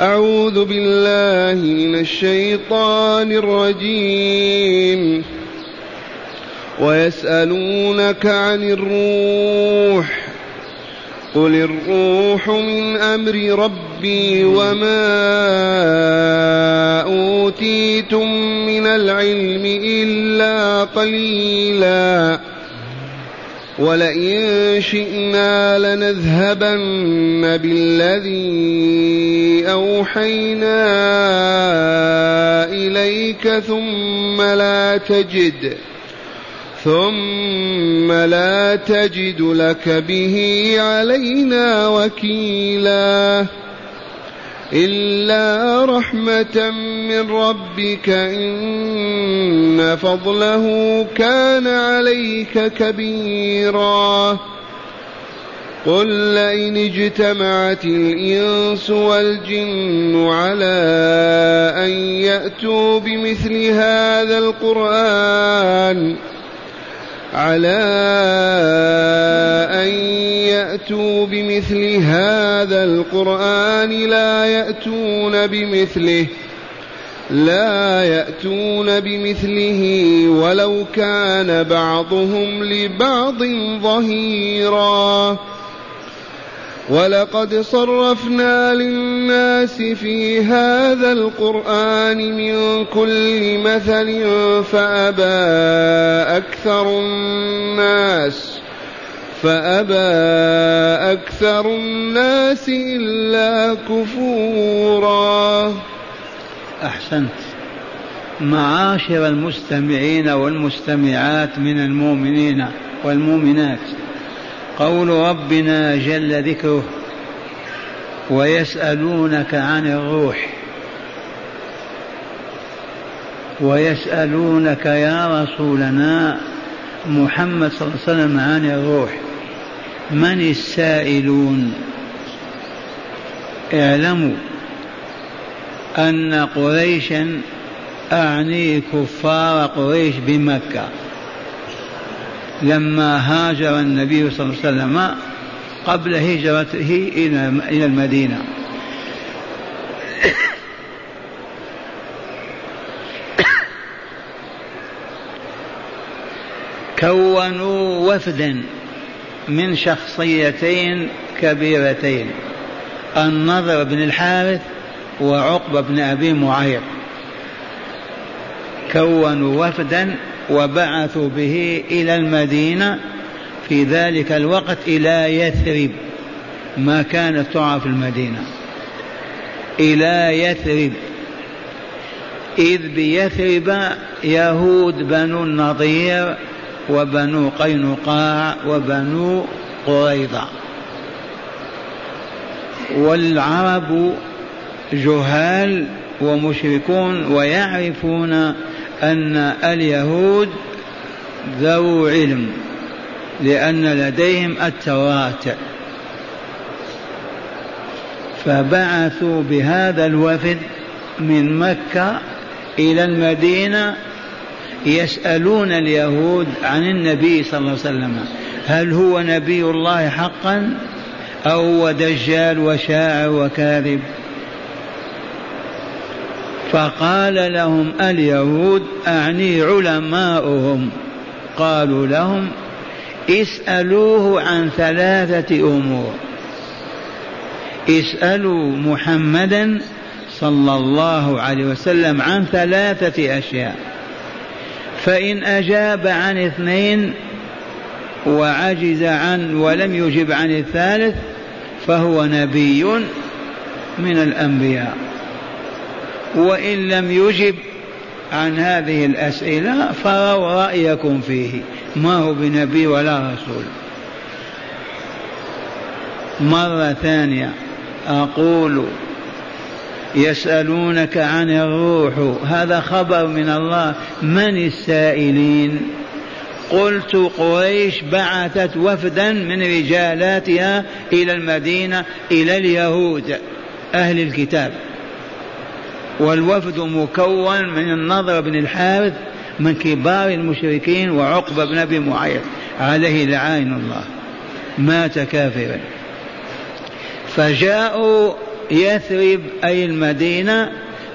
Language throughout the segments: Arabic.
أعوذ بالله من الشيطان الرجيم. ويسألونك عن الروح. قل الروح من أمر ربي وما أوتيتم من العلم إلا قليلا. ولئن شئنا لنذهبن بالذي أوحينا إليك ثم لا تجد ثم لا تجد لك به علينا وكيلا. إلا رحمة من ربك إن فضله كان عليك كبيرا. قل لئن اجتمعت الإنس والجن على أن يأتوا بمثل هذا القرآن على أن يأتوا بمثل هذا القرآن لا يأتون بمثله لا يأتون بمثله ولو كان بعضهم لبعض ظهيرا. ولقد صرفنا للناس في هذا القرآن من كل مثل فأبى أكثر الناس فأبى أكثر الناس إلا كفورا. أحسنت. معاشر المستمعين والمستمعات من المؤمنين والمؤمنات. قول ربنا جل ذكره ويسألونك عن الروح ويسألونك يا رسولنا محمد صلى الله عليه وسلم عن الروح من السائلون؟ اعلموا أن قريشا أعني كفار قريش بمكة. لما هاجر النبي صلى الله عليه وسلم قبل هجرته إلى المدينة. كونوا وفدا من شخصيتين كبيرتين النضر بن الحارث وعقبة بن أبي معيط. كونوا وفدا وبعثوا به إلى المدينة في ذلك الوقت إلى يثرب ما كانت تعرف المدينة. إلى يثرب. إذ بيثرب يهود بنو النضير وبنو قينقاع وبنو قريظة. والعرب جهال ومشركون ويعرفون أن اليهود ذو علم لأن لديهم التوراة فبعثوا بهذا الوفد من مكة إلى المدينة يسألون اليهود عن النبي صلى الله عليه وسلم هل هو نبي الله حقا أو هو دجال وشاعر وكاذب؟ فقال لهم اليهود أعني علماؤهم. قالوا لهم اسألوه عن ثلاثة أمور. اسألوا محمدا صلى الله عليه وسلم عن ثلاثة أشياء. فإن أجاب عن اثنين وعجز عن ولم يجب عن الثالث فهو نبي من الأنبياء. وإن لم يجب عن هذه الأسئلة فروا رأيكم فيه. ما هو بنبي ولا رسول. مرة ثانية. أقول يسألونك عن الروح. هذا خبر من الله. من السائلين؟ قلت قريش بعثت وفدا من رجالاتها إلى المدينة إلى اليهود. أهل الكتاب. والوفد مكون من النضر بن الحارث من كبار المشركين وعقبة بن أبي معيط. عليه لعائن الله. مات كافرا. فجاءوا يثرب أي المدينة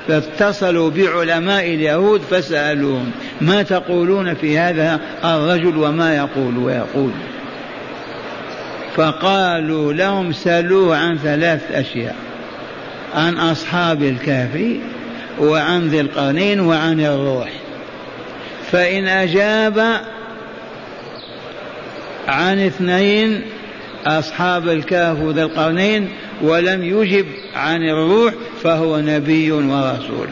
فاتصلوا بعلماء اليهود فسألوهم ما تقولون في هذا الرجل وما يقول ويقول؟ فقالوا لهم سلوه عن ثلاث أشياء عن أصحاب الكهف وعن ذي القرنين وعن الروح. فإن أجاب عن اثنين أصحاب الكهف وذي القرنين ولم يجب عن الروح فهو نبي ورسول.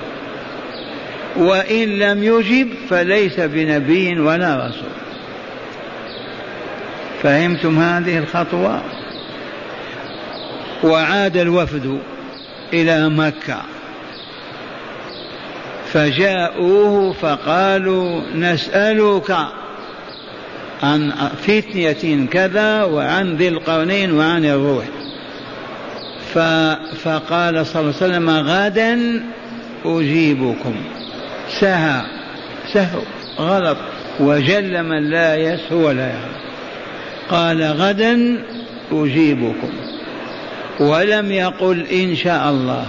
وإن لم يجب فليس بنبي ولا رسول. فهمتم هذه الخطوة؟ وعاد الوفد إلى مكة. فجاءوه فقالوا نسألك عن فتنة كذا وعن ذي القرنين وعن الروح. فقال صلى الله عليه وسلم غدا أجيبكم. سهى. سهو. غلط. وجل من لا يسهو ولا يعلم قال غدا أجيبكم. ولم يقل إن شاء الله.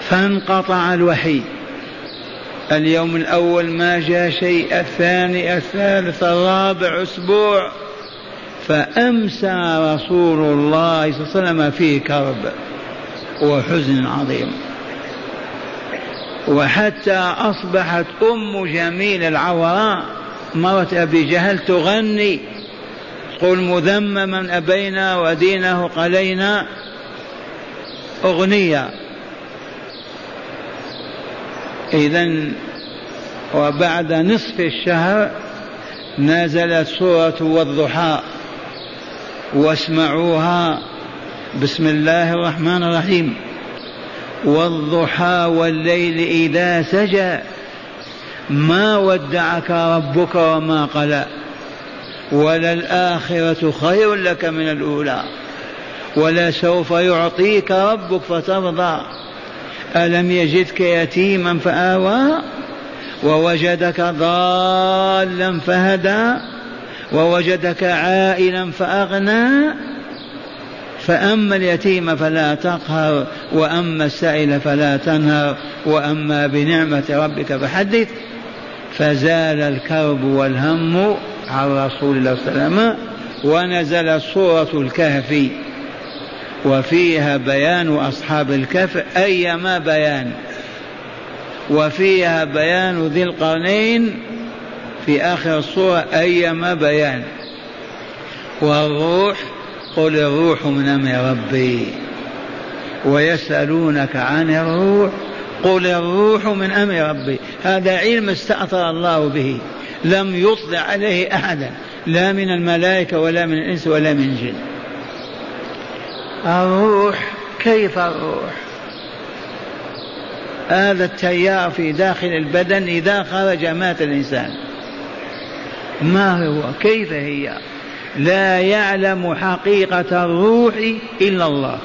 فانقطع الوحي. اليوم الأول ما جاء شيء الثاني الثالث الرابع أسبوع. فأمسى رسول الله صلى الله عليه وسلم في كرب وحزن عظيم. وحتى أصبحت أم جميل العوراء مرت أبي جهل تغني. قل مذمما أبينا ودينه قلينا. أغنية. إذا وبعد نصف الشهر نزلت سورة والضحى واسمعوها بسم الله الرحمن الرحيم. والضحى والليل إذا سجى ما ودعك ربك وما قلى وللآخرة خير لك من الأولى ولسوف يعطيك ربك فترضى. ألم يجدك يتيما فآوى ووجدك ضالا فهدى ووجدك عائلا فأغنى فأما اليتيم فلا تقهر وأما السائل فلا تنهر وأما بنعمة ربك فحدث فزال الكرب والهم عن رسول الله صلى الله عليه وسلم ونزلت سورة الكهف وفيها بيان أصحاب الكهف أيما بيان. وفيها بيان ذي القرنين في آخر الصورة أيما بيان. والروح قل الروح من أمر ربي. ويسألونك عن الروح قل الروح من أمر ربي. هذا علم استأثر الله به. لم يطلع عليه أحدا. لا من الملائكة ولا من الإنس ولا من الجن. الروح كيف الروح؟ هذا التيار في داخل البدن إذا خرج مات الإنسان. ما هو؟ كيف هي؟ لا يعلم حقيقة الروح إلا الله.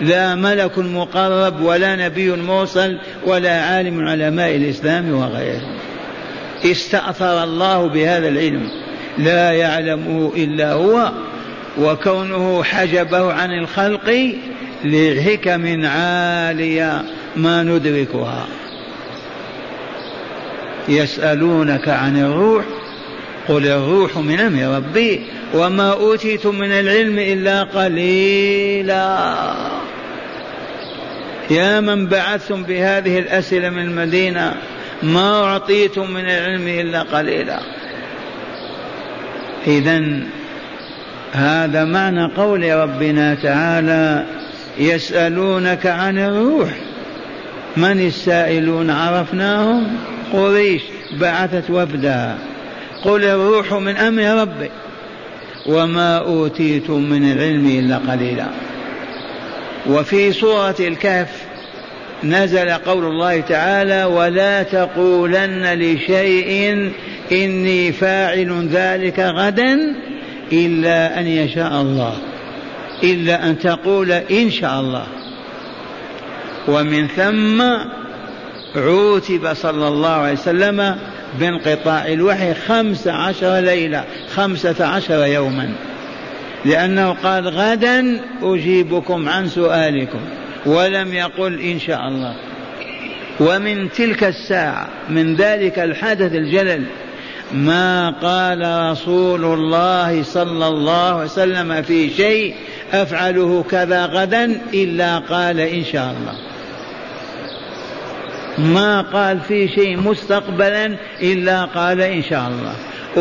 لا ملك مقرب ولا نبي مرسل ولا عالم علماء الإسلام وغيرهم استأثر الله بهذا العلم. لا يعلمه إلا هو. وكونه حجبه عن الخلق لحكم عالية ما ندركها. يسألونك عن الروح قل الروح من أمر ربي وما أوتيتم من العلم إلا قليلا. يا من بعثتم بهذه الأسئلة من المدينة ما أعطيتم من العلم إلا قليلا. إذا هذا معنى قول ربنا تعالى يسألونك عن الروح من السائلون؟ عرفناهم؟ قريش بعثت وفدها قل الروح من أمر ربي وما أوتيتم من العلم إلا قليلا. وفي سورة الكهف نزل قول الله تعالى ولا تقولن لشيء إني فاعل ذلك غدا إلا أن يشاء الله إلا أن تقول إن شاء الله. ومن ثم عوتب صلى الله عليه وسلم بانقطاع الوحي خمس عشر ليلة خمسة عشر يوما. لأنه قال غدا أجيبكم عن سؤالكم ولم يقل إن شاء الله. ومن تلك الساعة من ذلك الحدث الجلل ما قال رسول الله صلى الله عليه وسلم في شيء أفعله كذا غدا إلا قال إن شاء الله. ما قال في شيء مستقبلا إلا قال إن شاء الله.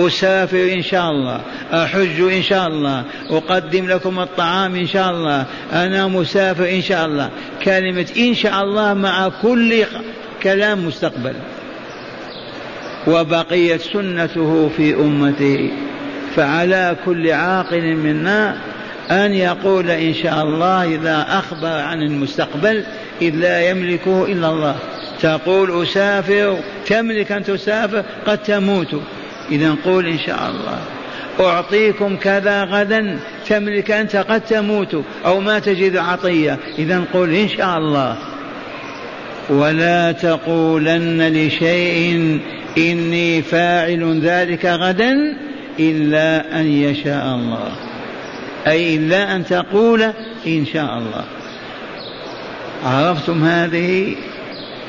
أسافر إن شاء الله. أحج إن شاء الله. أقدم لكم الطعام إن شاء الله. أنا مسافر إن شاء الله. كلمة إن شاء الله مع كل كلام مستقبل. وبقيت سنته في أمته فعلى كل عاقل منا أن يقول إن شاء الله إذا أخبر عن المستقبل إذ لا يملكه إلا الله. تقول أسافر تملك أن تسافر قد تموت. إذا قول إن شاء الله. أعطيكم كذا غدا تملك أنت قد تموت. أو ما تجد عطية. إذا قل إن شاء الله. ولا تقولن لشيء إني فاعل ذلك غدا إلا أن يشاء الله. أي إلا أن تقول إن شاء الله. عرفتم هذه؟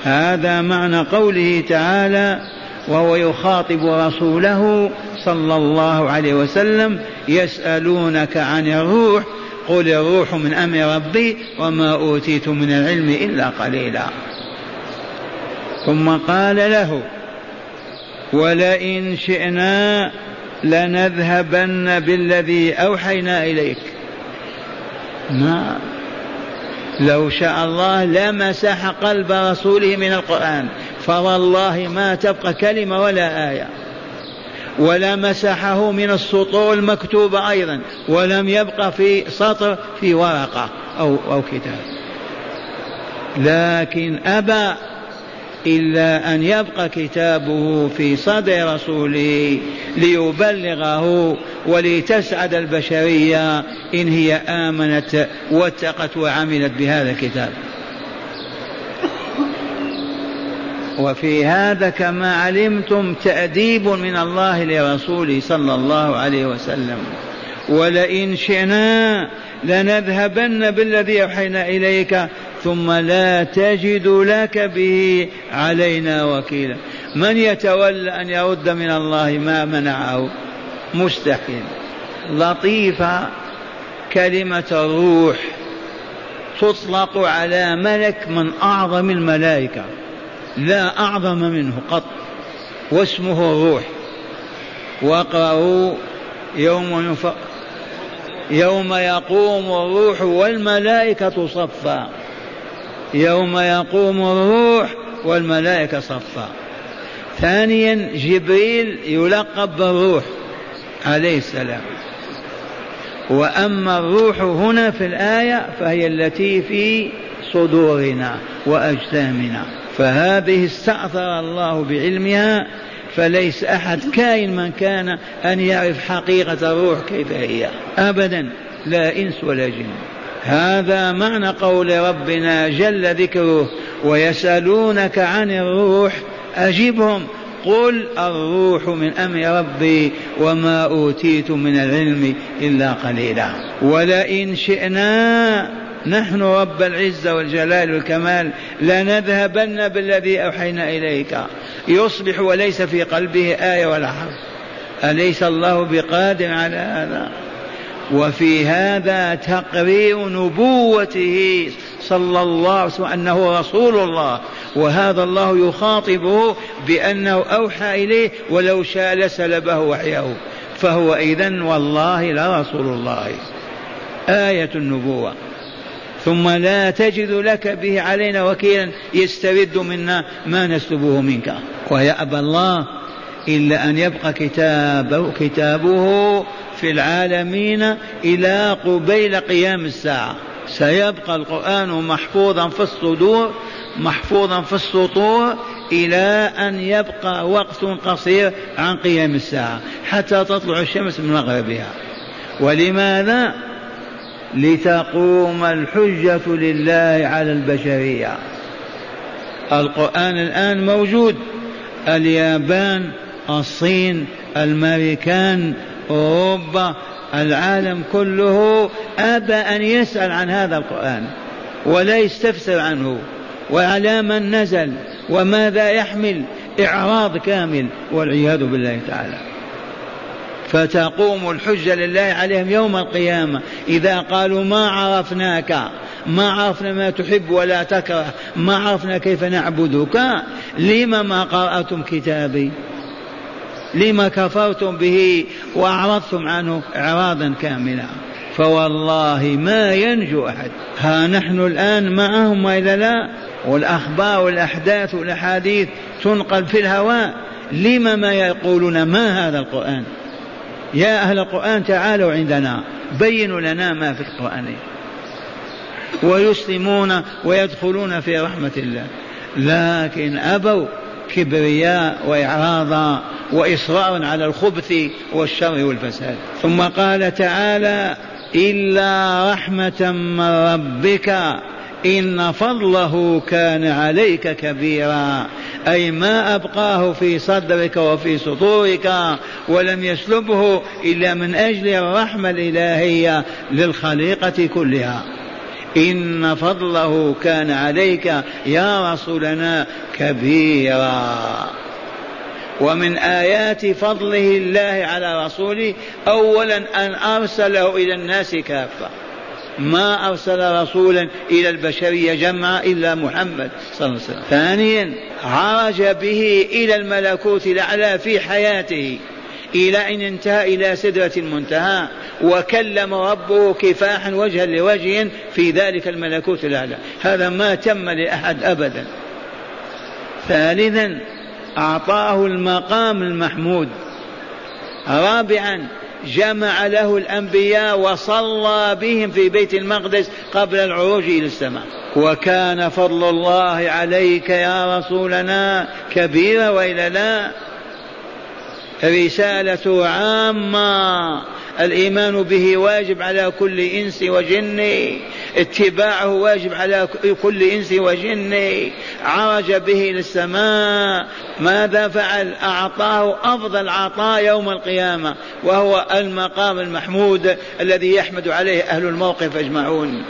هذا معنى قوله تعالى وهو يخاطب رسوله صلى الله عليه وسلم يسألونك عن الروح قل الروح من أمر ربي وما أوتيت من العلم إلا قليلا. ثم قال له ولئن شئنا لنذهبن بالذي أوحينا إليك. ما لو شاء الله لمسح قلب رسوله من القرآن فوالله ما تبقى كلمة ولا آية. ولا مسحه من السطور المكتوبة أيضا ولم يبقى في سطر في ورقة أو أو كتاب. لكن أبى إلا أن يبقى كتابه في صدر رسوله ليبلغه ولتسعد البشرية إن هي آمنت واتقت وعملت بهذا الكتاب. وفي هذا كما علمتم تأديب من الله لرسوله صلى الله عليه وسلم. ولئن شئنا لنذهبن بالذي أوحينا إليك ثم لا تجد لك به علينا وكيلا. من يتولى أن يرد من الله ما منعه؟ مستحيل. لطيفة كلمة الروح تطلق على ملك من أعظم الملائكة لا أعظم منه قط واسمه الروح. واقرأوا يوم يوم يقوم الروح والملائكة صفا. يوم يقوم الروح والملائكة صفا. ثانيا جبريل يلقب بالروح عليه السلام. وأما الروح هنا في الآية فهي التي في صدورنا وأجسامنا. فهذه استأثر الله بعلمها فليس أحد كائن من كان أن يعرف حقيقة الروح كيف هي. ابدا لا إنس ولا جن. هذا معنى قول ربنا جل ذكره ويسألونك عن الروح أجبهم. قل الروح من أمر ربي وما أوتيت من العلم إلا قليلا. ولئن شئنا نحن رب العزة والجلال والكمال لنذهبن بالذي أوحينا إليك. يصبح وليس في قلبه آية ولا حرف. أليس الله بقادر على هذا؟ وفي هذا تقرير نبوته صلى الله عليه وسلم أنه رسول الله. وهذا الله يخاطبه بأنه أوحى إليه ولو شاء لسلبه وحيه. فهو اذا والله لرسول الله. آية النبوة. ثم لا تجد لك به علينا وكيلا يسترد منا ما نسلبه منك. ويأبى الله إلا أن يبقى كتابه, كتابه في العالمين إلى قبيل قيام الساعة. سيبقى القرآن محفوظا في الصدور محفوظا في السطور إلى أن يبقى وقت قصير عن قيام الساعة حتى تطلع الشمس من مغربها. ولماذا؟ لتقوم الحجة لله على البشرية. القرآن الآن موجود اليابان الصين الامريكان أوروبا العالم كله أبى أن يسأل عن هذا القرآن ولا يستفسر عنه وعلى من نزل وماذا يحمل إعراض كامل والعياذ بالله تعالى. فتقوم الحجة لله عليهم يوم القيامة إذا قالوا ما عرفناك ما عرفنا ما تحب ولا تكره ما عرفنا كيف نعبدك لما ما قرأتم كتابي؟ لما كفرتم به وأعرضتم عنه إعراضا كاملا فوالله ما ينجو أحد. ها نحن الآن معهم وإلا لا؟ والأخبار والأحداث والأحاديث تنقل في الهواء. لما ما يقولون ما هذا القرآن؟ يا أهل القرآن تعالوا عندنا. بينوا لنا ما في القرآن. ويسلمون ويدخلون في رحمة الله. لكن أبوا كبرياء وإعراضا وإصرارا على الخبث والشر والفساد. ثم قال تعالى إلا رحمة من ربك إن فضله كان عليك كبيرا. أي ما أبقاه في صدرك وفي سطورك ولم يسلبه إلا من أجل الرحمة الإلهية للخليقة كلها. إن فضله كان عليك يا رسولنا كبيرا. ومن آيات فضله الله على رسوله أولا أن أرسله إلى الناس كافة. ما أرسل رسولا إلى البشرية جمعا إلا محمد صلى الله عليه وسلم. ثانيا عرج به إلى الملكوت الأعلى في حياته إلى أن انتهى إلى سدرة المنتهى. وكلم ربه كفاحا وجها لوجه في ذلك الملكوت الأعلى. هذا ما تم لأحد أبدا. ثالثا أعطاه المقام المحمود. رابعا جمع له الأنبياء وصلى بهم في بيت المقدس قبل العروج إلى السماء. وكان فضل الله عليك يا رسولنا كبيرا وإلا لا. رسالة عامة. الإيمان به واجب على كل إنس وجن اتباعه واجب على كل إنس وجن عرج به إلى السماء. ماذا فعل؟ أعطاه أفضل عطاء يوم القيامة وهو المقام المحمود الذي يحمد عليه أهل الموقف أجمعون.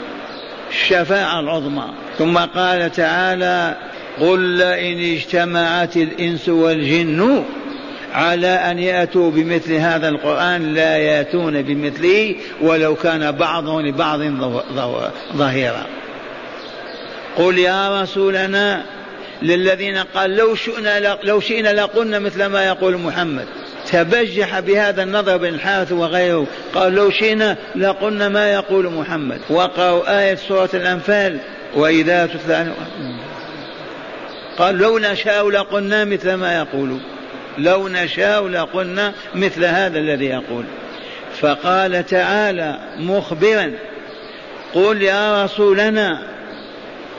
الشفاعة العظمى. ثم قال تعالى قل لئن اجتمعت الإنس والجن على أن يأتوا بمثل هذا القرآن لا يأتون بمثله ولو كان بعضهم لبعض ظهيرا. قل يا رسولنا للذين قال لو شئنا لو شئنا لقلنا مثل ما يقول محمد. تبجح بهذا النظر بن الحارث وغيره. قال لو شئنا لقلنا ما يقول محمد. وقرأوا آية سورة الأنفال. وإذا تتلى قال لو نشاء لقلنا مثل ما يقول لو نشاء لقلنا مثل هذا الذي يقول. فقال تعالى مخبرا قل يا رسولنا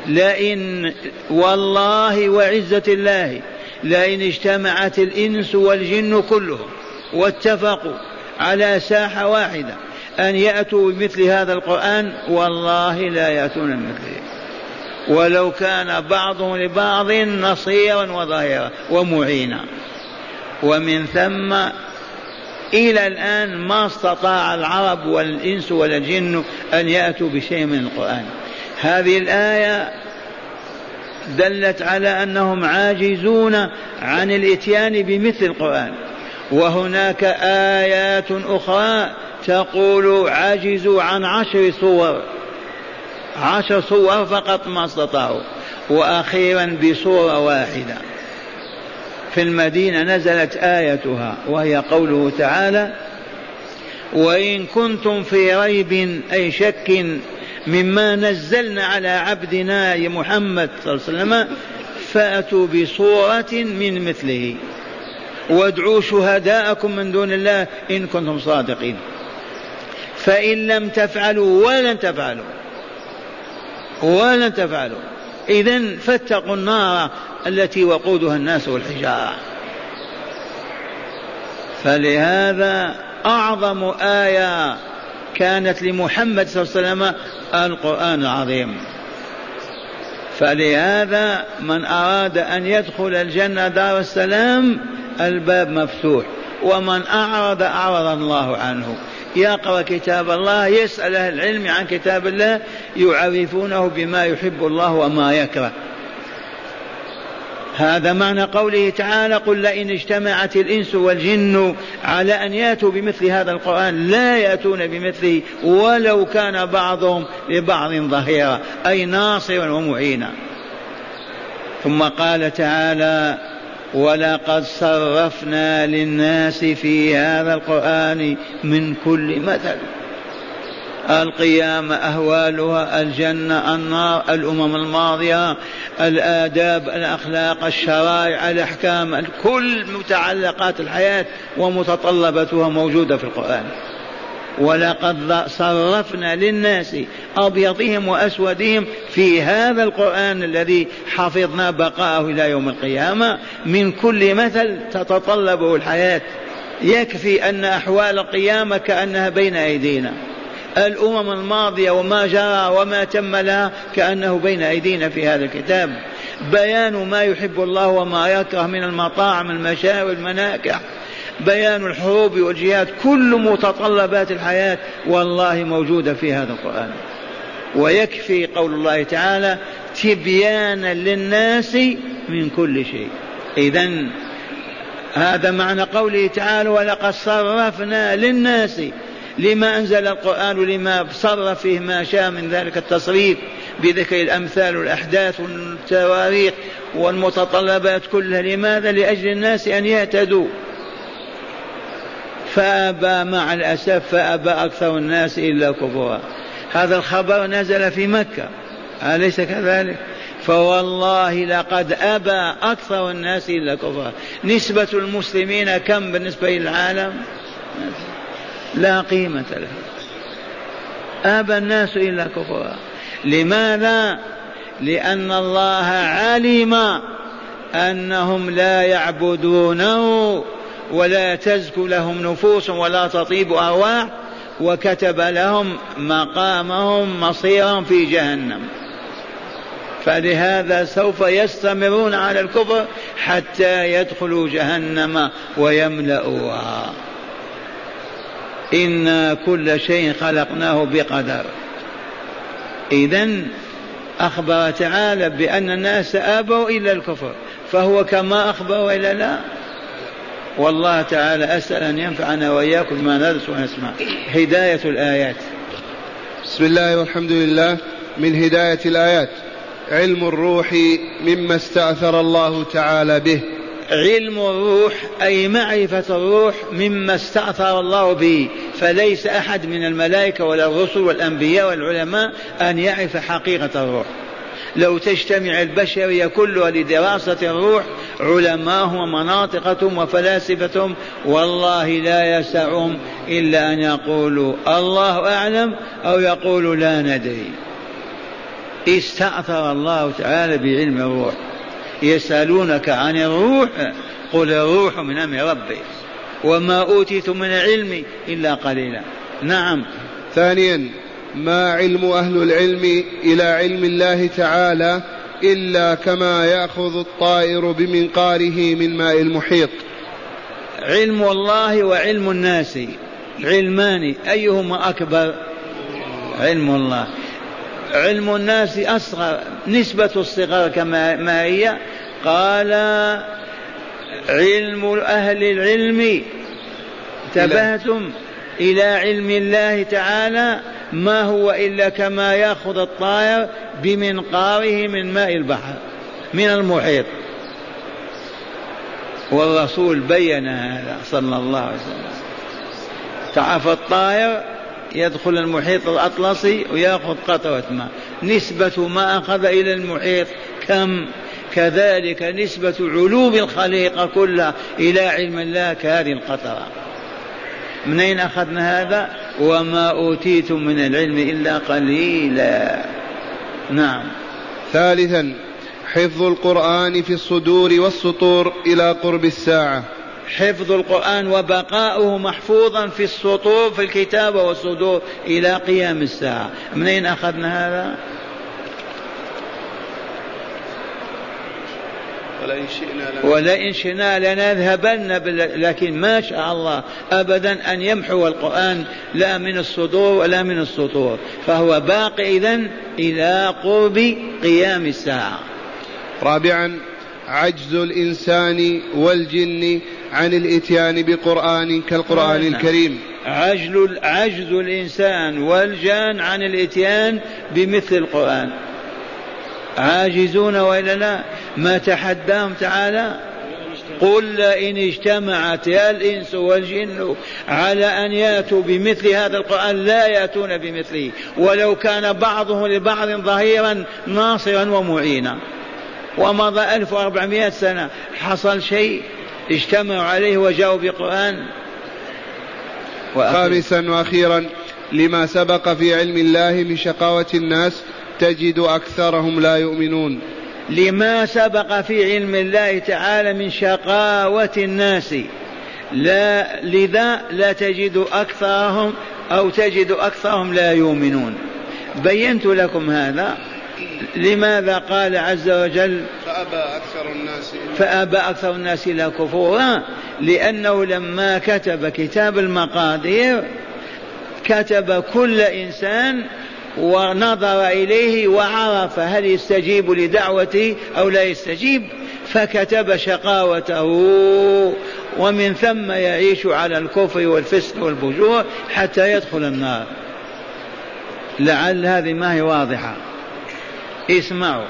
لئن والله وعزة الله لئن اجتمعت الإنس والجن كلهم واتفقوا على ساحة واحدة أن يأتوا بمثل هذا القرآن والله لا يأتون بمثله. ولو كان بعضهم لبعض نصيرا وظهيرا ومعينا. ومن ثم إلى الآن ما استطاع العرب والإنس والجن أن يأتوا بشيء من القرآن. هذه الآية دلت على أنهم عاجزون عن الإتيان بمثل القرآن. وهناك آيات أخرى تقول عجزوا عن عشر صور. عشر صور فقط ما استطاعوا. وأخيرا بصورة واحدة. في المدينة نزلت آيتها وهي قوله تعالى وإن كنتم في ريب أي شك مما نزلنا على عبدنا محمد صلى الله عليه وسلم فأتوا بصورة من مثله. وادعوا شهداءكم من دون الله إن كنتم صادقين. فإن لم تفعلوا ولن تفعلوا ولن تفعلوا. إذا فاتقوا النار التي وقودها الناس والحجارة. فلهذا أعظم آية كانت لمحمد صلى الله عليه وسلم القرآن العظيم. فلهذا من أراد أن يدخل الجنة دار السلام الباب مفتوح ومن أعرض أعرض الله عنه. يقرأ كتاب الله يسأل أهل العلم عن كتاب الله يعرفونه بما يحب الله وما يكره. هذا معنى قوله تعالى قل لئن اجتمعت الإنس والجن على أن يأتوا بمثل هذا القرآن لا يأتون بمثله ولو كان بعضهم لبعض ظهيرا أي ناصرا ومعينا. ثم قال تعالى ولقد صرفنا للناس في هذا القرآن من كل مثل. القيامة أهوالها الجنة النار الأمم الماضية الآداب الأخلاق الشرائع الأحكام كل متعلقات الحياة ومتطلباتها موجودة في القرآن. ولقد صرفنا للناس أبيضهم وأسودهم في هذا القرآن الذي حفظنا بقاءه إلى يوم القيامة. من كل مثل تتطلبه الحياة. يكفي أن أحوال القيامة كأنها بين أيدينا. الأمم الماضية وما جرى وما تم لها كأنه بين أيدينا في هذا الكتاب. بيان ما يحب الله وما يكره من المطاعم المشاوي المناكح. بيان الحروب والجهاد كل متطلبات الحياة والله موجودة في هذا القرآن. ويكفي قول الله تعالى تبيانا للناس من كل شيء. إذا هذا معنى قوله تعالى ولقد صرفنا للناس لما أنزل القرآن لما صرف فيه ما شاء من ذلك التصريف بذكر الأمثال والأحداث والتواريخ والمتطلبات كلها. لماذا؟ لأجل الناس أن يهتدوا. فأبى مع الأسف فأبى أكثر الناس إلا كفرا هذا الخبر نزل في مكة. أليس كذلك؟ فوالله لقد أبى أكثر الناس إلا كفرا نسبة المسلمين كم بالنسبة للعالم؟ لا قيمة له. أبى الناس إلا كفرا لماذا؟ لأن الله علم أنهم لا يعبدونه ولا تزكو لهم نفوس ولا تطيب أرواح. وكتب لهم مقامهم مصيرهم في جهنم. فلهذا سوف يستمرون على الكفر حتى يدخلوا جهنم ويملؤوها. إنا كل شيء خلقناه بقدر. إذا أخبر تعالى بأن الناس أبوا إلا الكفر. فهو كما أخبر وإلا لا؟ والله تعالى أسأل أن ينفعنا وإياكم بما ندرس ونسمع. هداية الآيات. بسم الله والحمد لله. من هداية الآيات. علم الروح مما استأثر الله تعالى به. علم الروح أي معرفة الروح مما استأثر الله به. فليس أحد من الملائكة ولا الرسل والأنبياء والعلماء أن يعرف حقيقة الروح. لو تجتمع البشرية كلها لدراسة الروح علماءهم ومناطقتهم وفلاسفتهم والله لا يسعهم إلا أن يقولوا الله أعلم أو يقولوا لا ندري. استأثر الله تعالى بعلم الروح. يسألونك عن الروح قل الروح من أمر ربي. وما أوتيتم من العلم إلا قليلا. نعم. ثانيا ما علم أهل العلم إلى علم الله تعالى إلا كما يأخذ الطائر بمنقاره من ماء المحيط. علم الله وعلم الناس. علمان أيهما أكبر؟ علم الله. علم الناس أصغر نسبة الصغر كما ما هي. قال علم أهل العلم. انتبهتم إلى علم الله تعالى؟ ما هو إلا كما يأخذ الطائر بمنقاره من ماء البحر من المحيط. والرسول بين هذا صلى الله عليه وسلم. تعرف الطائر يدخل المحيط الأطلسي ويأخذ قطرة ماء. نسبة ما أخذ إلى المحيط كم؟ كذلك نسبة علوم الخليقة كلها إلى علم الله كهذه القطرة. من أين أخذنا هذا؟ وما أوتيتم من العلم إلا قليلا. نعم. ثالثا حفظ القرآن في الصدور والسطور إلى قرب الساعة. حفظ القرآن وبقاؤه محفوظا في السطور في الكتاب والصدور إلى قيام الساعة. من أين أخذنا هذا؟ ولئن شئنا ولئن شئنا لنذهبن لكن ما شاء الله أبدا أن يمحو القرآن لا من الصدور ولا من السطور. فهو باقي إذن إلى قرب قيام الساعة. رابعا عجز الإنسان والجن عن الإتيان بقرآن كالقرآن نعم. الكريم. عجل عجز الإنسان والجان عن الإتيان بمثل القرآن. عاجزون وإلا لا؟ ما تحداهم تعالى؟ قل لئن اجتمعت يا الإنس والجن على أن يأتوا بمثل هذا القرآن لا يأتون بمثله. ولو كان بعضهم لبعض ظهيرا ناصرا ومعينا. ومضى 1400 سنة حصل شيء اجتمعوا عليه وجاءوا بقرآن. خامسا وأخيرا لما سبق في علم الله من شقاوة الناس تجد أكثرهم لا يؤمنون. لما سبق في علم الله تعالى من شقاوة الناس. لا لذا لا تجد أكثرهم أو تجد أكثرهم لا يؤمنون. بينت لكم هذا. لماذا قال عز وجل؟ فأبى أكثر الناس فأبى أكثر الناس إلا كفورا. لأنه لما كتب كتاب المقادير كتب كل إنسان ونظر إليه وعرف هل يستجيب لدعوته أو لا يستجيب فكتب شقاوته ومن ثم يعيش على الكفر والفسق والفجور حتى يدخل النار. لعل هذه ما هي واضحة. اسمعوا.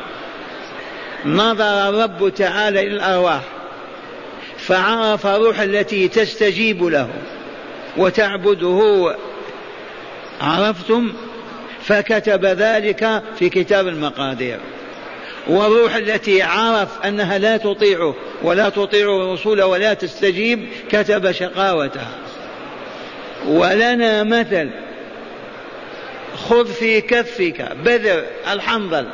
نظر الرب تعالى إلى الأرواح فعرف الروح التي تستجيب له وتعبده. عرفتم؟ فكتب ذلك في كتاب المقادير. والروح التي عرف أنها لا تطيعه ولا تطيع الرسول ولا تستجيب كتب شقاوتها. ولنا مثل خذ في كفك بذر الحنظل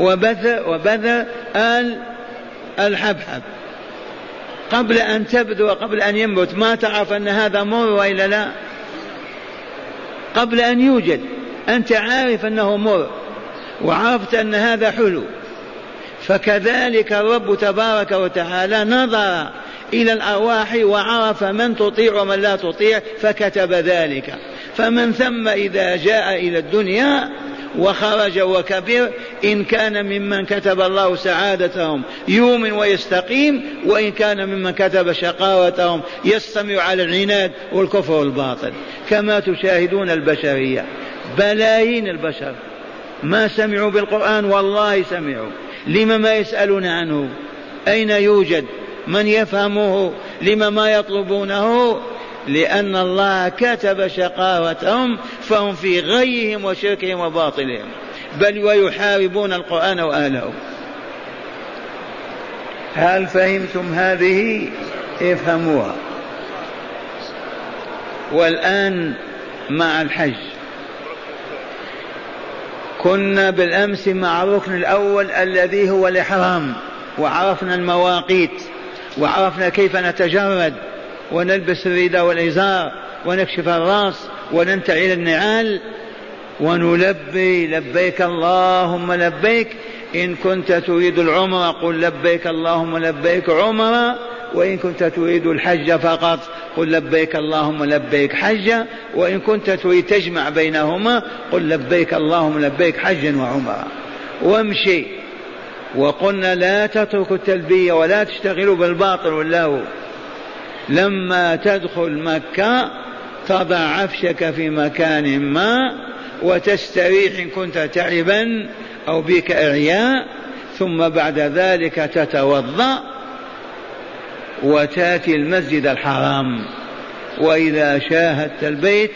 وبذر وبذر آل الحبحب. قبل أن تبدو وقبل أن ينبت ما تعرف أن هذا مر وإلا لا؟ قبل أن يوجد. أنت عارف أنه مر وعرفت أن هذا حلو. فكذلك الرب تبارك وتعالى نظر إلى الأرواح وعرف من تطيع ومن لا تطيع فكتب ذلك. فمن ثم إذا جاء إلى الدنيا وخرج وكبر إن كان ممن كتب الله سعادتهم يؤمن ويستقيم وإن كان ممن كتب شقاوتهم يستمع على العناد والكفر والباطل. كما تشاهدون البشرية. بلايين البشر. ما سمعوا بالقرآن؟ والله سمعوا. لم ما يسألون عنه؟ أين يوجد؟ من يفهمه؟ لم ما يطلبونه؟ لأن الله كتب شقاوتهم فهم في غيهم وشركهم وباطلهم. بل ويحاربون القرآن وأهله. هل فهمتم هذه؟ افهموها. والآن مع الحج. كنا بالأمس مع الركن الأول الذي هو الإحرام وعرفنا المواقيت وعرفنا كيف نتجرد ونلبس الرداء والإزار ونكشف الرأس وننتعل النعال ونلبي لبيك اللهم لبيك إن كنت تريد العمرة قل لبيك اللهم لبيك عمرة وإن كنت تريد الحج فقط قل لبيك اللهم لبيك حجا وإن كنت تريد تجمع بينهما قل لبيك اللهم لبيك حجا وعمرة. وامشي. وقلنا لا تتركوا التلبية ولا تشتغلوا بالباطل واللهو. لما تدخل مكة تضع عفشك في مكان ما وتستريح إن كنت تعبا أو بك إعياء ثم بعد ذلك تتوضأ وتاتي المسجد الحرام. وإذا شاهدت البيت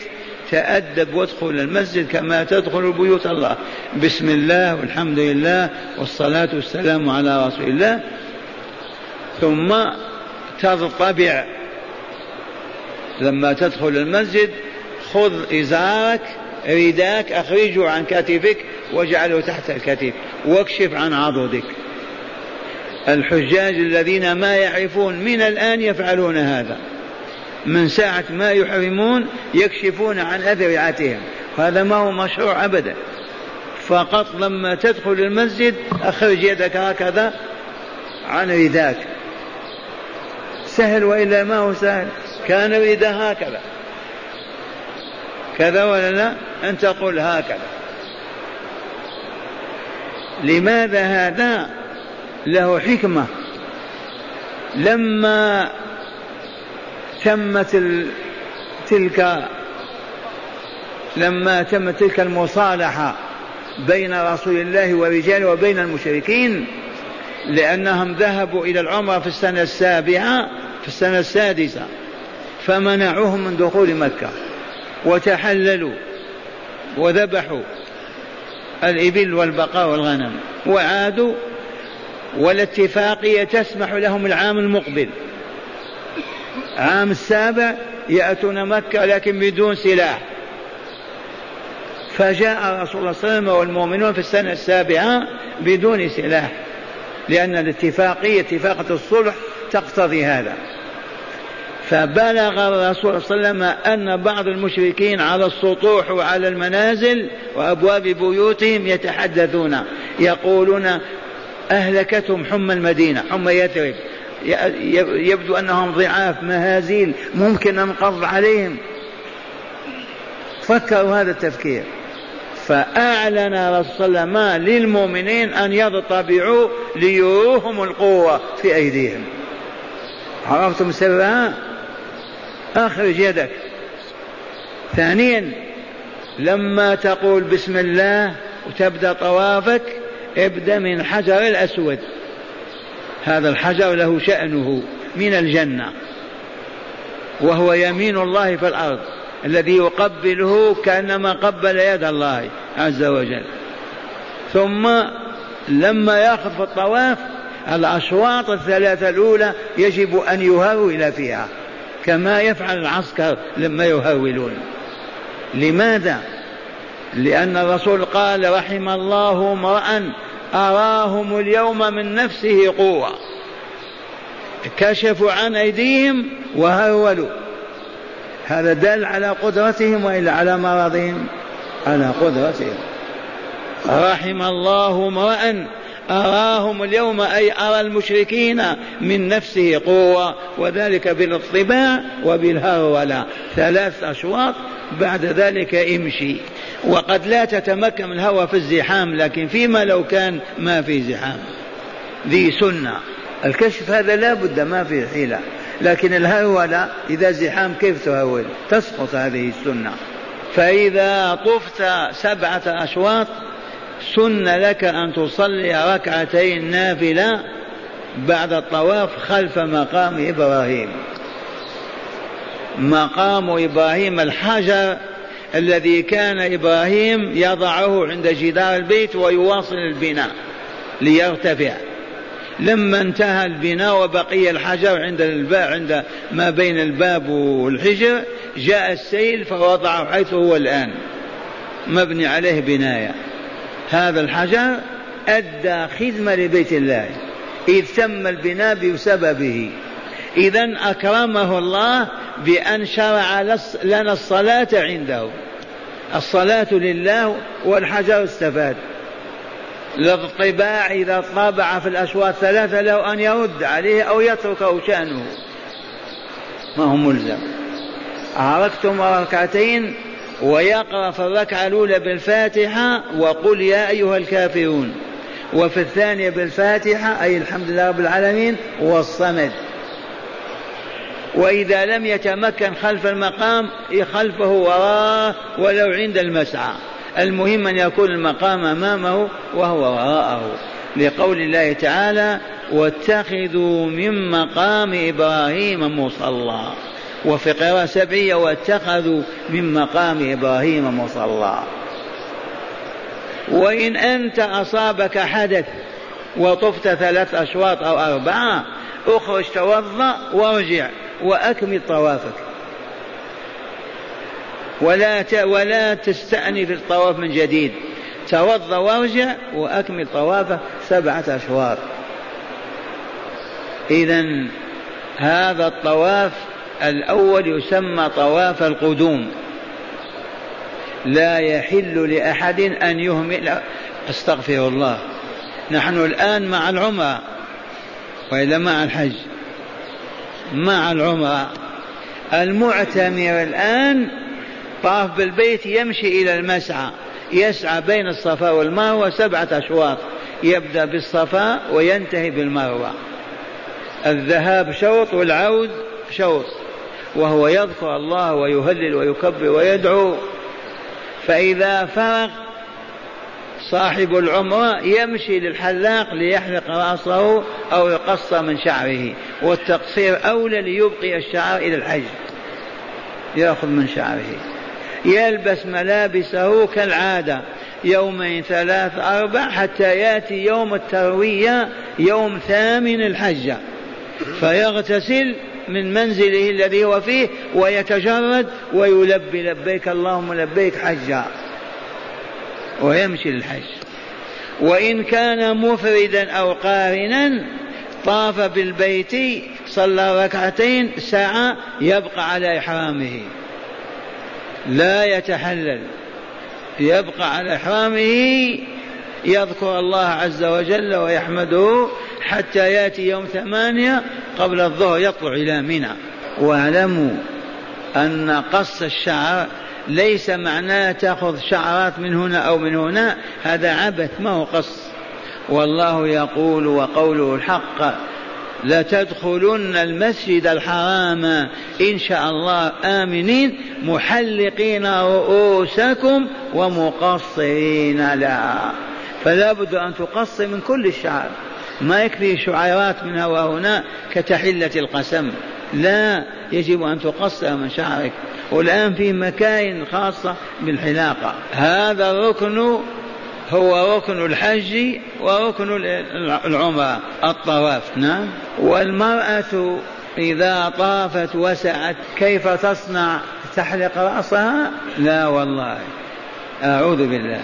تأدب وادخل المسجد كما تدخل بيوت الله. بسم الله والحمد لله والصلاة والسلام على رسول الله. ثم تضطبع. لما تدخل المسجد خذ إزارك رداك أخرجه عن كتفك واجعله تحت الكتف واكشف عن عضدك. الحجاج الذين ما يعرفون من الآن يفعلون هذا. من ساعة ما يحرمون يكشفون عن أذرعتهم. هذا ما هو مشروع أبدا. فقط لما تدخل المسجد أخرج يدك هكذا عن رداك. سهل وإلا ما هو سهل؟ كان رداء هكذا. كذا ولا لا؟ أنت قل هكذا. لماذا هذا؟ له حكمة. لما تمت تلك لما تمت تلك المصالحة بين رسول الله ورجاله وبين المشركين لأنهم ذهبوا إلى العمرة في السنة السابعة في السنة السادسة فمنعوهم من دخول مكة وتحللوا وذبحوا الإبل والبقاء والغنم وعادوا والاتفاقية تسمح لهم العام المقبل. عام السابع يأتون مكة لكن بدون سلاح. فجاء رسول الله صلى الله عليه وسلم والمؤمنون في السنة السابعة بدون سلاح لأن الاتفاقية اتفاقة الصلح تقتضي هذا. فبلغ الرسول صلى الله عليه وسلم أن بعض المشركين على السطوح وعلى المنازل وأبواب بيوتهم يتحدثون يقولون أهلكتهم حمى المدينة حمى يثرب يبدو أنهم ضعاف مهازيل ممكن ننقض عليهم. فكروا هذا التفكير. فأعلن رسول الله للمؤمنين أن يضطبعوا ليروهم القوة في أيديهم. عرفتم سرها أخرج يدك. ثانيا لما تقول بسم الله وتبدأ طوافك ابدأ من حجر الأسود. هذا الحجر له شأنه من الجنة وهو يمين الله في الأرض الذي يقبله كأنما قبل يد الله عز وجل. ثم لما يأخذ في الطواف الأشواط الثلاثة الأولى يجب أن يهرول فيها كما يفعل العسكر لما يهرولون لماذا؟ لأن الرسول قال رحم الله امرأ أراهم اليوم من نفسه قوة. كشفوا عن أيديهم وهرولوا هذا دل على قدرتهم وإلا على مرضهم. على قدرتهم. رحم الله امرأ أراهم اليوم أي أرى المشركين من نفسه قوة وذلك بالاطباع وبالهرولة. ثلاث أشواط بعد ذلك امشي. وقد لا تتمكن الهوى في الزحام لكن فيما لو كان ما في زحام. ذي سنة. الكشف هذا لا بد ما في حيلة. لكن الهرولة إذا زحام كيف تهول؟ تسقط هذه السنة. فإذا طفت سبعة أشواط سن لك أن تصلي ركعتين نافلة بعد الطواف خلف مقام إبراهيم. مقام إبراهيم الحجر الذي كان إبراهيم يضعه عند جدار البيت ويواصل البناء ليرتفع. لما انتهى البناء وبقي الحجر عند الباب عند ما بين الباب والحجر جاء السيل فوضعه حيث هو الآن. مبني عليه بناية. هذا الحجر أدى خدمة لبيت الله. إذ تم البناء بسببه. إذا أكرمه الله بأن شرع لنا الصلاة عنده. الصلاة لله والحجر استفاد للطباع إذا طابع في الأشواط ثلاثة له أن يرد عليه أو يتركه شأنه. ما هو ملزم. عرفتم ركعتين ويقرأ في الركعة الأولى بالفاتحة وقل يا أيها الكافرون. وفي الثانية بالفاتحة أي الحمد لله رب العالمين والصمد. وإذا لم يتمكن خلف المقام خلفه وراه ولو عند المسعى. المهم أن يكون المقام أمامه وهو وراءه. لقول الله تعالى واتخذوا من مقام إبراهيم مصلى وفي قراءة سبعية واتخذوا من مقام إبراهيم مصلى. وإن أنت أصابك حدث وطفت ثلاث أشواط أو أربعة أخرج توضأ وارجع وأكمل طوافك. ولا ولا تستأنف الطواف من جديد. توضأ وارجع وأكمل طوافك سبعة أشواط. إذا هذا الطواف الأول يسمى طواف القدوم. لا يحل لأحد أن يهمل. أستغفر الله. نحن الآن مع العمرة وإلا مع الحج. مع العمرة المعتمر الآن طاف بالبيت يمشي إلى المسعى. يسعى بين الصفا والمروة سبعة أشواط. يبدأ بالصفا وينتهي بالمروة. الذهاب شوط والعود شوط. وهو يذكر الله ويهلل ويكبر ويدعو. فإذا فرغ صاحب العمرة يمشي للحلاق ليحلق رأسه أو يقص من شعره والتقصير أولى ليبقي الشعر إلى الحج. يأخذ من شعره. يلبس ملابسه كالعادة يومين ثلاث أربع حتى يأتي يوم التروية يوم ثامن الحجة. فيغتسل من منزله الذي هو فيه ويتجرد ويلبي لبيك اللهم لبيك حجا. ويمشي للحج. وإن كان مفردا أو قارنا طاف بالبيت صلى ركعتين ساعة يبقى على إحرامه. لا يتحلل. يبقى على إحرامه. يذكر الله عز وجل ويحمده. حتى يأتي يوم ثمانية قبل الظهر يطلع إلى منى. واعلموا أن قص الشعر ليس معناه تأخذ شعرات من هنا أو من هنا هذا عبث ما هو قص. والله يقول وقوله الحق لتدخلن المسجد الحرام إن شاء الله آمنين محلقين رؤوسكم ومقصرين لا. فلا بد أن تقص من كل الشعر. ما يكفي شعيرات من وهنا كتحلة القسم. لا يجب أن تقصر من شعرك. والآن في مكاين خاصة بالحلاقة. هذا الركن هو ركن الحج وركن العمرة الطواف. نعم. والمرأة إذا طافت وسعت كيف تصنع؟ تحلق رأسها؟ لا والله. أعوذ بالله.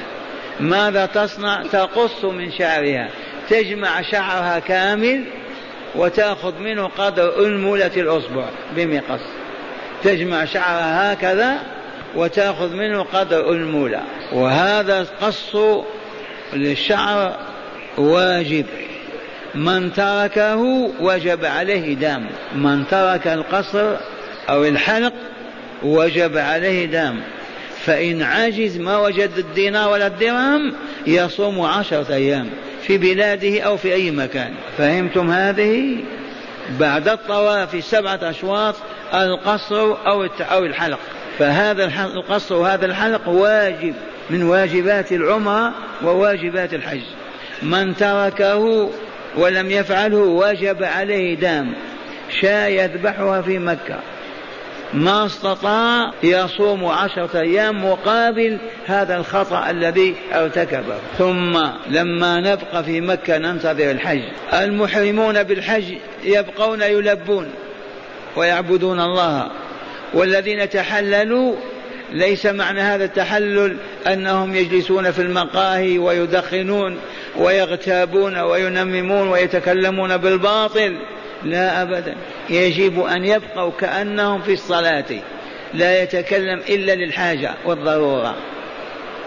ماذا تصنع؟ تقص من شعرها. تجمع شعرها كامل وتأخذ منه قدر أنملة الأصبع بمقص. تجمع شعرها هكذا وتأخذ منه قدر أنملة وهذا قص للشعر واجب. من تركه وجب عليه دام من ترك القصر أو الحلق وجب عليه دام فإن عجز ما وجد الدينار ولا الدرهم يصوم عشرة أيام. في بلاده أو في أي مكان. فهمتم هذه؟ بعد الطواف سبعة أشواط القصر أو أو الحلق. فهذا القصر وهذا الحلق واجب من واجبات العمرة وواجبات الحج. من تركه ولم يفعله وجب عليه دام شاة يذبحها في مكة. ما استطاع يصوم عشرة أيام مقابل هذا الخطأ الذي ارتكبه. ثم لما نبقى في مكة ننتظر الحج. المحرمون بالحج يبقون يلبون ويعبدون الله. والذين تحللوا ليس معنى هذا التحلل أنهم يجلسون في المقاهي ويدخنون ويغتابون وينممون ويتكلمون بالباطل. لا أبدا. يجب أن يبقوا كأنهم في الصلاة. لا يتكلم إلا للحاجة والضرورة.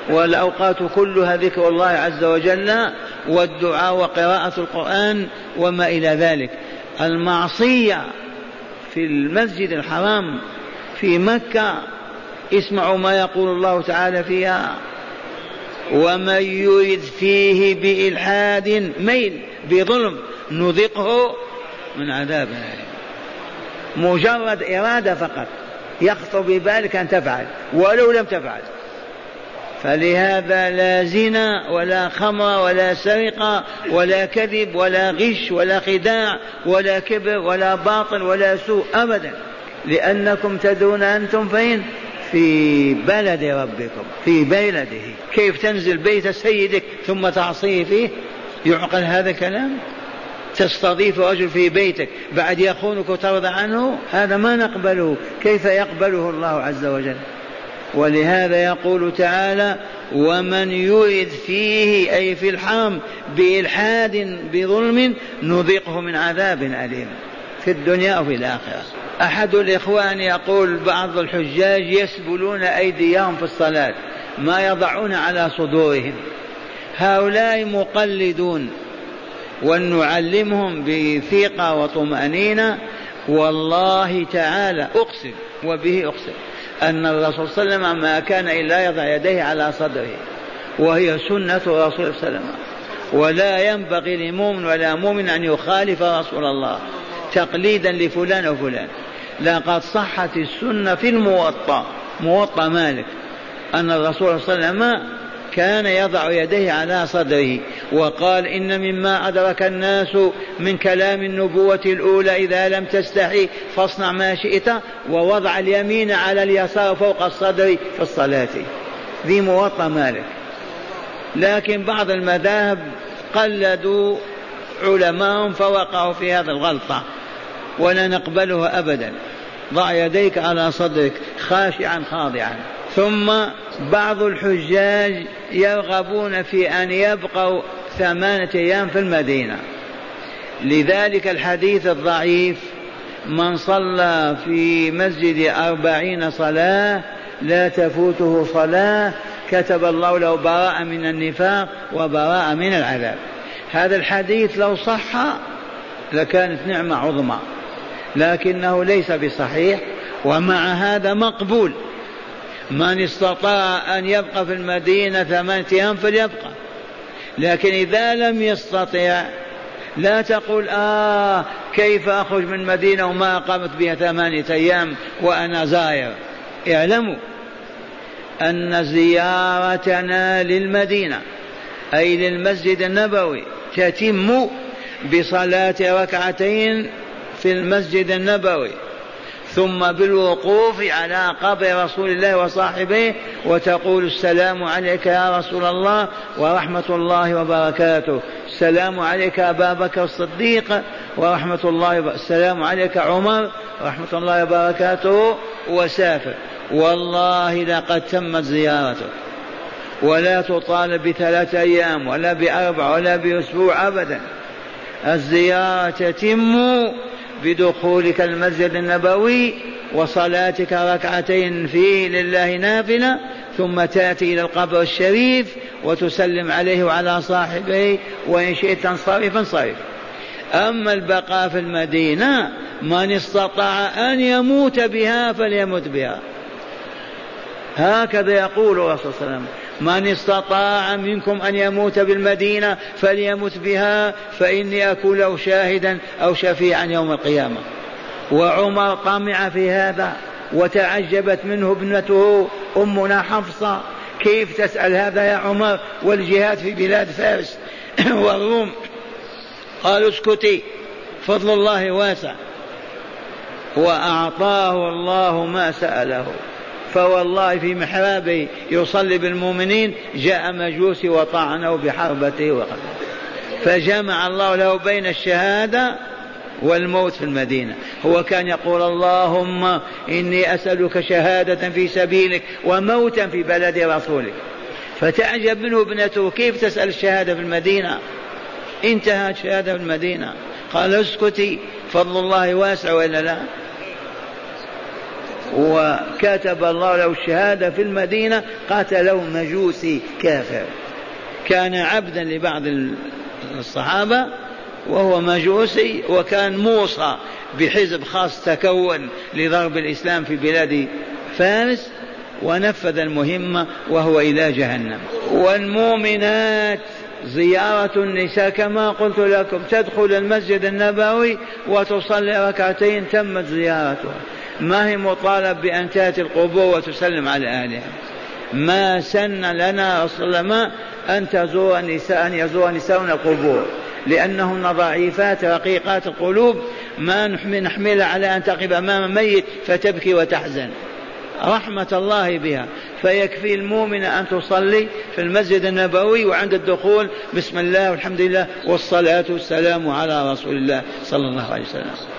والأوقات كلها ذكر الله عز وجل والدعاء وقراءة القرآن وما إلى ذلك. المعصية في المسجد الحرام في مكة اسمعوا ما يقول الله تعالى فيها ومن يرد فيه بإلحاد ميل بظلم نذقه من عذاب. مجرد إرادة فقط. يخطر ببالك أن تفعل ولو لم تفعل. فلهذا لا زنا ولا خمر ولا سرقة ولا كذب ولا غش ولا خداع ولا كبر ولا باطل ولا سوء أبدا. لأنكم تدرون أنتم فين؟ في بلد ربكم في بلده. كيف تنزل بيت سيدك ثم تعصيه فيه؟ يعقل هذا كلام تستضيف رجل في بيتك بعد يخونك وترضى عنه هذا ما نقبله. كيف يقبله الله عز وجل؟ ولهذا يقول تعالى ومن يرد فيه أي في الحرم بإلحاد بظلم نذقه من عذاب أليم. في الدنيا وفي الآخرة. أحد الإخوان يقول بعض الحجاج يسبلون أيديهم في الصلاة ما يضعون على صدورهم. هؤلاء مقلدون. وأن نعلمهم بثقة وطمأنينة. والله تعالى أقسم وبه أقسم أن الرسول صلى الله عليه وسلم ما كان إلا يضع يديه على صدره وهي سنة رسول الله صلى الله عليه وسلم. ولا ينبغي لمؤمن ولا مؤمن أن يخالف رسول الله تقليدا لفلان وفلان. لقد صحت السنة في الموطأ موطأ مالك أن الرسول صلى الله عليه وسلم كان يضع يديه على صدره. وقال إن مما أدرك الناس من كلام النبوة الأولى إذا لم تستحي فاصنع ما شئت ووضع اليمين على اليسار فوق الصدر في الصلاة. ذي موطأ مالك. لكن بعض المذاهب قلدوا علماءهم فوقعوا في هذا الغلطة. ولا نقبلها أبدا. ضع يديك على صدرك خاشعا خاضعا. ثم بعض الحجاج يرغبون في أن يبقوا ثمانية أيام في المدينة. لذلك الحديث الضعيف من صلى في مسجد أربعين صلاة لا تفوته صلاة كتب الله له براءة من النفاق وبراءة من العذاب. هذا الحديث لو صح لكانت نعمة عظمى لكنه ليس بصحيح ومع هذا مقبول. من استطاع أن يبقى في المدينة ثمانية أيام فليبقى. لكن إذا لم يستطع لا تقول آه كيف أخرج من مدينة وما أقامت بها ثمانية أيام وأنا زاير اعلموا أن زيارتنا للمدينة أي للمسجد النبوي تتم بصلاة ركعتين في المسجد النبوي. ثم بالوقوف على قبر رسول الله وصاحبيه وتقول السلام عليك يا رسول الله ورحمة الله وبركاته. السلام عليك أبا بكر الصديق ورحمة الله السلام عليك عمر ورحمة الله وبركاته وسافر. والله لقد تمت زيارته. ولا تطالب بثلاثة أيام ولا بأربع ولا بأسبوع أبدا. الزيارة تتم بدخولك المسجد النبوي وصلاتك ركعتين فيه لله نافلة ثم تأتي إلى القبر الشريف وتسلم عليه وعلى صاحبيه وإن شئت تنصرف انصرف. أما البقاء في المدينة من استطاع أن يموت بها فليمت بها. هكذا يقول الرسول صلى الله عليه وسلم. من استطاع منكم أن يموت بالمدينة فليمت بها فإني أكون له شاهدا أو شفيعا يوم القيامة. وعمر طمع في هذا وتعجبت منه ابنته أمنا حفصة. كيف تسأل هذا يا عمر والجهاد في بلاد فارس والروم؟ قالوا اسكتي فضل الله واسع. وأعطاه الله ما سأله. فوالله في محرابه يصلي بالمؤمنين جاء مجوسي وطعنه بحربته وقتله فجمع الله له بين الشهادة والموت في المدينة. هو كان يقول اللهم إني أسألك شهادة في سبيلك وموتا في بلد رسولك. فتعجب منه ابنته كيف تسأل الشهادة في المدينة؟ انتهت شهادة في المدينة. قال اسكتي فضل الله واسع وإلا لا؟ وكتب الله له الشهادة في المدينة قتله مجوسي كافر. كان عبدا لبعض الصحابة وهو مجوسي وكان موصى بحزب خاص تكون لضرب الإسلام في بلاد فارس ونفذ المهمة وهو إلى جهنم. والمؤمنات زيارة النساء كما قلت لكم تدخل المسجد النبوي وتصلي ركعتين تمت زيارتها. ما هي مطالب بأن تأتي القبور وتسلم على أهلها ما سن لنا الله أن تزور النساء أن يزور نساؤنا القبور. لأنهن ضعيفات رقيقات القلوب. ما نحملها على أن تقف أمام ميت فتبكي وتحزن. رحمة الله بها. فيكفي المؤمن أن تصلي في المسجد النبوي وعند الدخول. بسم الله والحمد لله والصلاة والسلام على رسول الله صلى الله عليه وسلم.